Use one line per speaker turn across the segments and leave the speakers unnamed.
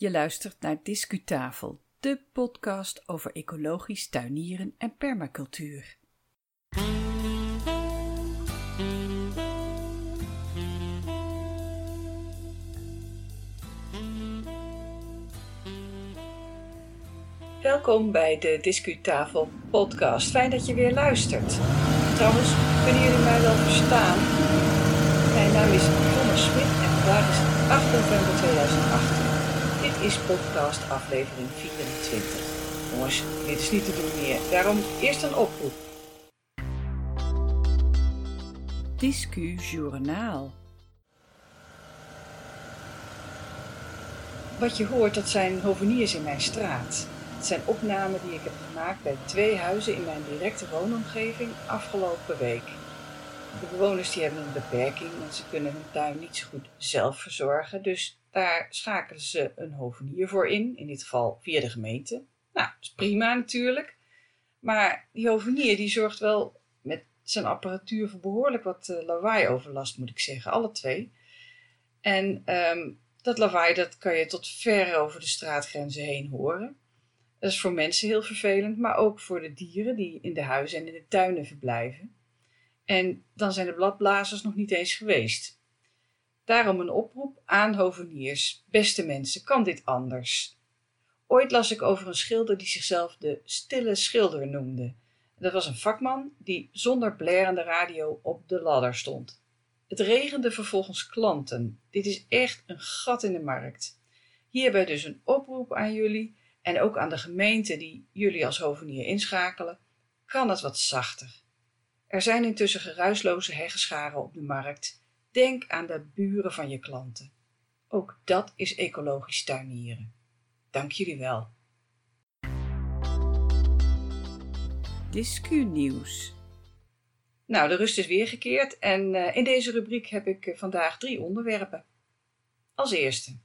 Je luistert naar Discutafel, de podcast over ecologisch tuinieren en permacultuur. Welkom bij de Discutafel podcast. Fijn dat je weer luistert. Trouwens, kunnen jullie mij wel verstaan? Mijn naam is Jonne Smit en vandaag is 8 november 2018 is podcast aflevering 24. Jongens, dit is niet te doen meer. Daarom eerst een oproep. Discu Journaal. Wat je hoort, dat zijn hoveniers in mijn straat. Het zijn opnamen die ik heb gemaakt bij twee huizen in mijn directe woonomgeving afgelopen week. De bewoners die hebben een beperking en ze kunnen hun tuin niet zo goed zelf verzorgen, dus daar schakelen ze een hovenier voor in, in dit geval via de gemeente. Nou, dat is prima natuurlijk. Maar die hovenier die zorgt wel met zijn apparatuur voor behoorlijk wat uh, lawaai-overlast, moet ik zeggen, alle twee. En um, dat lawaai dat kan je tot ver over de straatgrenzen heen horen. Dat is voor mensen heel vervelend, maar ook voor de dieren die in de huizen en in de tuinen verblijven. En dan zijn de bladblazers nog niet eens geweest. Daarom een oproep aan hoveniers. Beste mensen, kan dit anders? Ooit las ik over een schilder die zichzelf de stille schilder noemde. Dat was een vakman die zonder blerende radio op de ladder stond. Het regende vervolgens klanten. Dit is echt een gat in de markt. Hierbij dus een oproep aan jullie en ook aan de gemeente die jullie als hovenier inschakelen. Kan het wat zachter? Er zijn intussen geruisloze heggenscharen op de markt Denk aan de buren van je klanten. Ook dat is ecologisch tuinieren. Dank jullie wel. Discu Nieuws. Nou, de rust is weer gekeerd en uh, in deze rubriek heb ik uh, vandaag drie onderwerpen. Als eerste.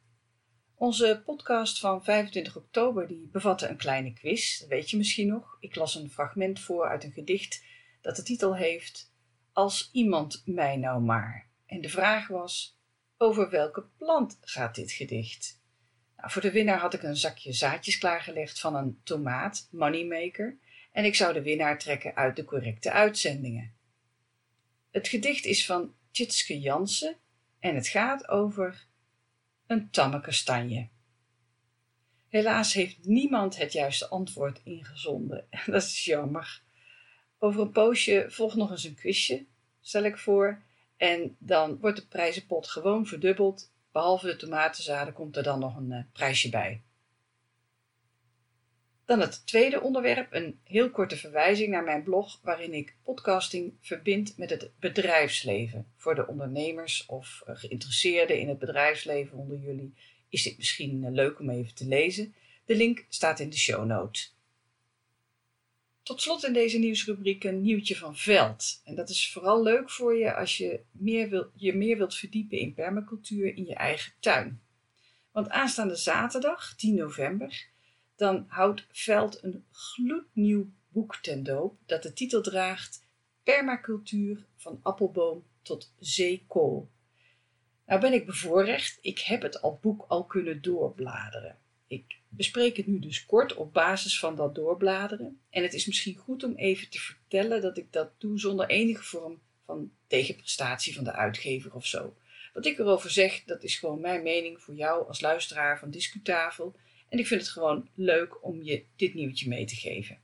Onze podcast van 25 oktober die bevatte een kleine quiz, dat weet je misschien nog. Ik las een fragment voor uit een gedicht dat de titel heeft Als iemand mij nou maar. En de vraag was: over welke plant gaat dit gedicht? Nou, voor de winnaar had ik een zakje zaadjes klaargelegd van een tomaat, Moneymaker, en ik zou de winnaar trekken uit de correcte uitzendingen. Het gedicht is van Tjitske Jansen en het gaat over een tamme kastanje. Helaas heeft niemand het juiste antwoord ingezonden. Dat is jammer. Over een poosje volgt nog eens een quizje, stel ik voor. En dan wordt de prijzenpot gewoon verdubbeld. Behalve de tomatenzaden komt er dan nog een uh, prijsje bij. Dan het tweede onderwerp, een heel korte verwijzing naar mijn blog, waarin ik podcasting verbind met het bedrijfsleven. Voor de ondernemers of uh, geïnteresseerden in het bedrijfsleven onder jullie is dit misschien uh, leuk om even te lezen. De link staat in de show notes. Tot slot in deze nieuwsrubriek een nieuwtje van Veld. En dat is vooral leuk voor je als je meer wil, je meer wilt verdiepen in permacultuur in je eigen tuin. Want aanstaande zaterdag, 10 november, dan houdt Veld een gloednieuw boek ten doop dat de titel draagt Permacultuur van appelboom tot zeekool. Nou ben ik bevoorrecht, ik heb het al boek al kunnen doorbladeren. Ik bespreek het nu dus kort op basis van dat doorbladeren. En het is misschien goed om even te vertellen dat ik dat doe zonder enige vorm van tegenprestatie van de uitgever of zo. Wat ik erover zeg, dat is gewoon mijn mening voor jou als luisteraar van Discutafel. En ik vind het gewoon leuk om je dit nieuwtje mee te geven.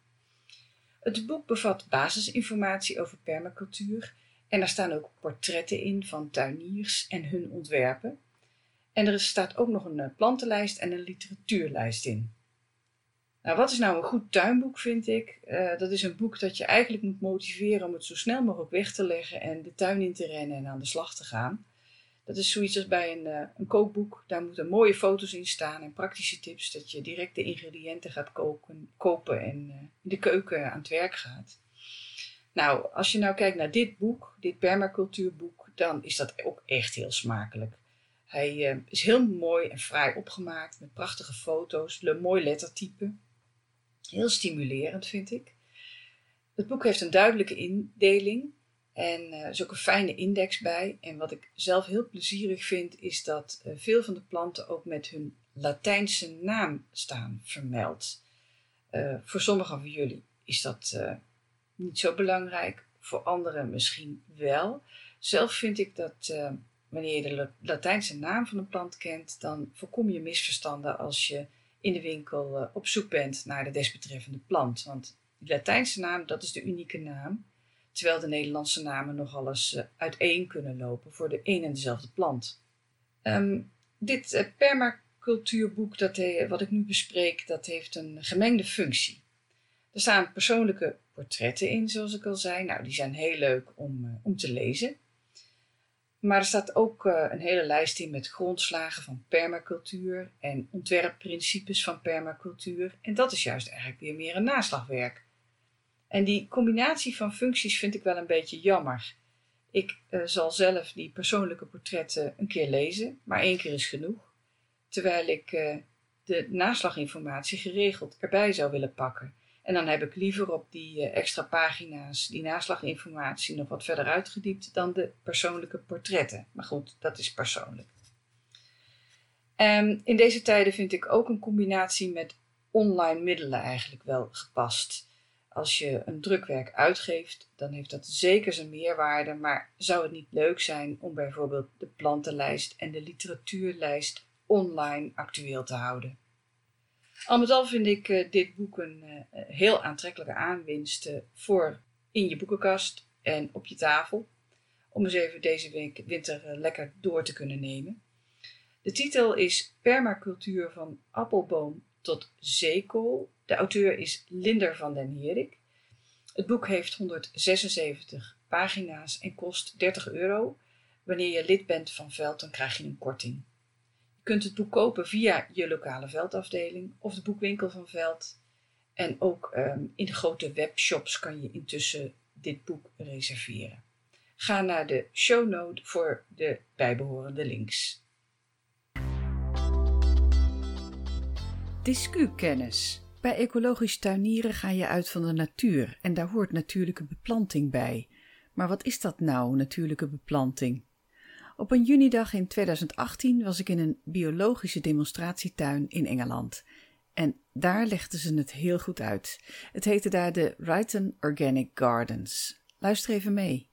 Het boek bevat basisinformatie over permacultuur en er staan ook portretten in van tuiniers en hun ontwerpen. En er staat ook nog een eh, plantenlijst en een literatuurlijst in. Nou, wat is nou een goed tuinboek, vind ik? Uh, dat is een boek dat je eigenlijk moet motiveren om het zo snel mogelijk weg te leggen en de tuin in te rennen en aan de slag te gaan. Dat is zoiets als bij een, uh, een kookboek. Daar moeten mooie foto's in staan en praktische tips, dat je direct de ingrediënten gaat koken, kopen en in de keuken aan het werk gaat. Nou, als je nou kijkt naar dit boek, dit permacultuurboek, dan is dat ook echt heel smakelijk. Hij uh, is heel mooi en fraai opgemaakt met prachtige foto's, een mooi lettertype. Heel stimulerend vind ik. Het boek heeft een duidelijke indeling en er is ook een fijne index bij. En wat ik zelf heel plezierig vind, is dat uh, veel van de planten ook met hun Latijnse naam staan vermeld. Voor sommigen van jullie is dat niet zo belangrijk, voor anderen misschien wel. Zelf vind ik dat wanneer je de Latijnse naam van een plant kent, dan voorkom je misverstanden als je in de winkel op zoek bent naar de desbetreffende plant. Want die Latijnse naam, dat is de unieke naam, terwijl de Nederlandse namen nogal eens uiteen kunnen lopen voor de een en dezelfde plant. Um, dit permacultuurboek dat, wat ik nu bespreek, dat heeft een gemengde functie. Er staan persoonlijke portretten in, zoals ik al zei. Nou, die zijn heel leuk om, om te lezen. Maar er staat ook uh, een hele lijst in met grondslagen van permacultuur en ontwerpprincipes van permacultuur. En dat is juist eigenlijk weer meer een naslagwerk. En die combinatie van functies vind ik wel een beetje jammer. Ik uh, zal zelf die persoonlijke portretten een keer lezen, maar één keer is genoeg. Terwijl ik uh, de naslaginformatie geregeld erbij zou willen pakken. En dan heb ik liever op die uh, extra pagina's die naslaginformatie nog wat verder uitgediept dan de persoonlijke portretten. Maar goed, dat is persoonlijk. Um, in deze tijden vind ik ook een combinatie met online middelen eigenlijk wel gepast. Als je een drukwerk uitgeeft, dan heeft dat zeker zijn meerwaarde, maar zou het niet leuk zijn om bijvoorbeeld de plantenlijst en de literatuurlijst online actueel te houden? Al met al vind ik uh, dit boek een uh, heel aantrekkelijke aanwinst uh, voor in je boekenkast en op je tafel, om eens even deze winter lekker door te kunnen nemen. De titel is Permacultuur van appelboom tot zeekool. De auteur is Linder van den Herik. Het boek heeft 176 pagina's en kost 30 euro. Wanneer je lid bent van Veld, dan krijg je een korting. Kunt het boek kopen via je lokale veldafdeling of de boekwinkel van Veld. En ook um, in de grote webshops kan je intussen dit boek reserveren. Ga naar de show note voor de bijbehorende links.
Discukennis. Bij ecologisch tuinieren ga je uit van de natuur en daar hoort natuurlijke beplanting bij. Maar wat is dat nou, natuurlijke beplanting? Op een junidag in 2018 was ik in een biologische demonstratietuin in Engeland. En daar legden ze het heel goed uit. Het heette daar de Wrighton Organic Gardens. Luister even mee.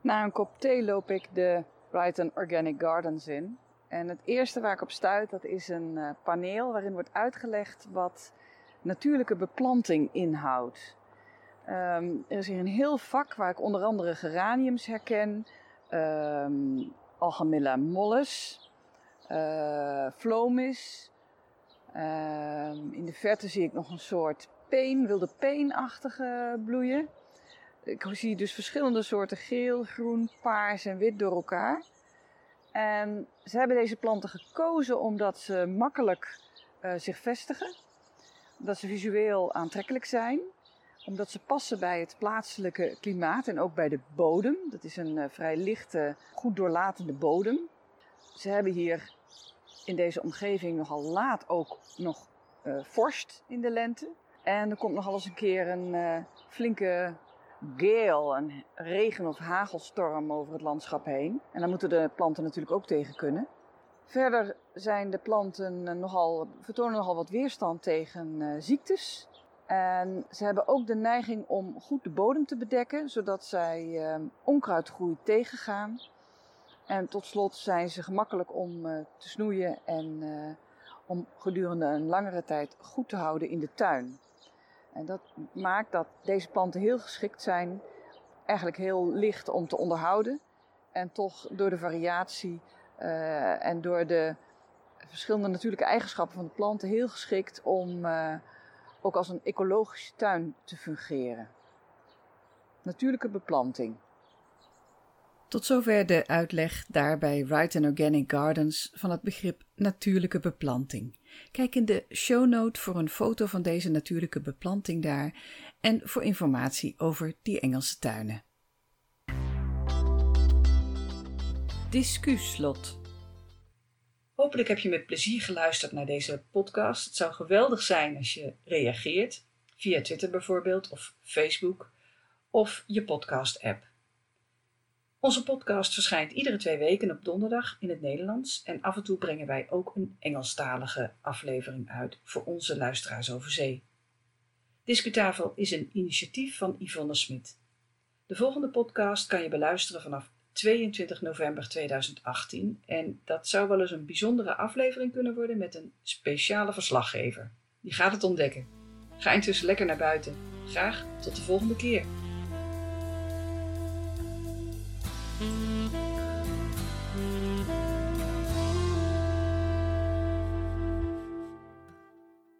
Na een kop thee loop ik de Wrighton Organic Gardens in. En het eerste waar ik op stuit, dat is een uh, paneel waarin wordt uitgelegd wat natuurlijke beplanting inhoudt. Um, er is hier een heel vak waar ik onder andere geraniums herken, um, Algamilla mollis, uh, flomis. Um, in de verte zie ik nog een soort peen, wilde peenachtige bloeien. Ik zie dus verschillende soorten geel, groen, paars en wit door elkaar. En ze hebben deze planten gekozen omdat ze makkelijk uh, zich vestigen, omdat ze visueel aantrekkelijk zijn, omdat ze passen bij het plaatselijke klimaat en ook bij de bodem. Dat is een uh, vrij lichte, goed doorlatende bodem. Ze hebben hier in deze omgeving nogal laat ook nog uh, vorst in de lente. En er komt nogal eens een keer een flinke gale, een regen- of hagelstorm over het landschap heen. En daar moeten de planten natuurlijk ook tegen kunnen. Verder zijn de planten eh, nogal, vertonen nogal wat weerstand tegen ziektes. En ze hebben ook de neiging om goed de bodem te bedekken, zodat zij uh, onkruidgroei tegengaan. En tot slot zijn ze gemakkelijk om uh, te snoeien en om gedurende een langere tijd goed te houden in de tuin. En dat maakt dat deze planten heel geschikt zijn, eigenlijk heel licht om te onderhouden. En toch door de variatie uh, en door de verschillende natuurlijke eigenschappen van de planten heel geschikt om ook als een ecologische tuin te fungeren. Natuurlijke beplanting.
Tot zover de uitleg daar bij Wright Organic Gardens van het begrip natuurlijke beplanting. Kijk in de show note voor een foto van deze natuurlijke beplanting daar en voor informatie over die Engelse tuinen. Discuslot.
Hopelijk heb je met plezier geluisterd naar deze podcast. Het zou geweldig zijn als je reageert, via Twitter bijvoorbeeld, of Facebook, of je podcast-app. Onze podcast verschijnt iedere twee weken op donderdag in het Nederlands en af en toe brengen wij ook een Engelstalige aflevering uit voor onze luisteraars over zee. Discutafel is een initiatief van Yvonne Smit. De volgende podcast kan je beluisteren vanaf 22 november 2018 en dat zou wel eens een bijzondere aflevering kunnen worden met een speciale verslaggever. Die gaat het ontdekken. Ga intussen lekker naar buiten. Graag tot de volgende keer.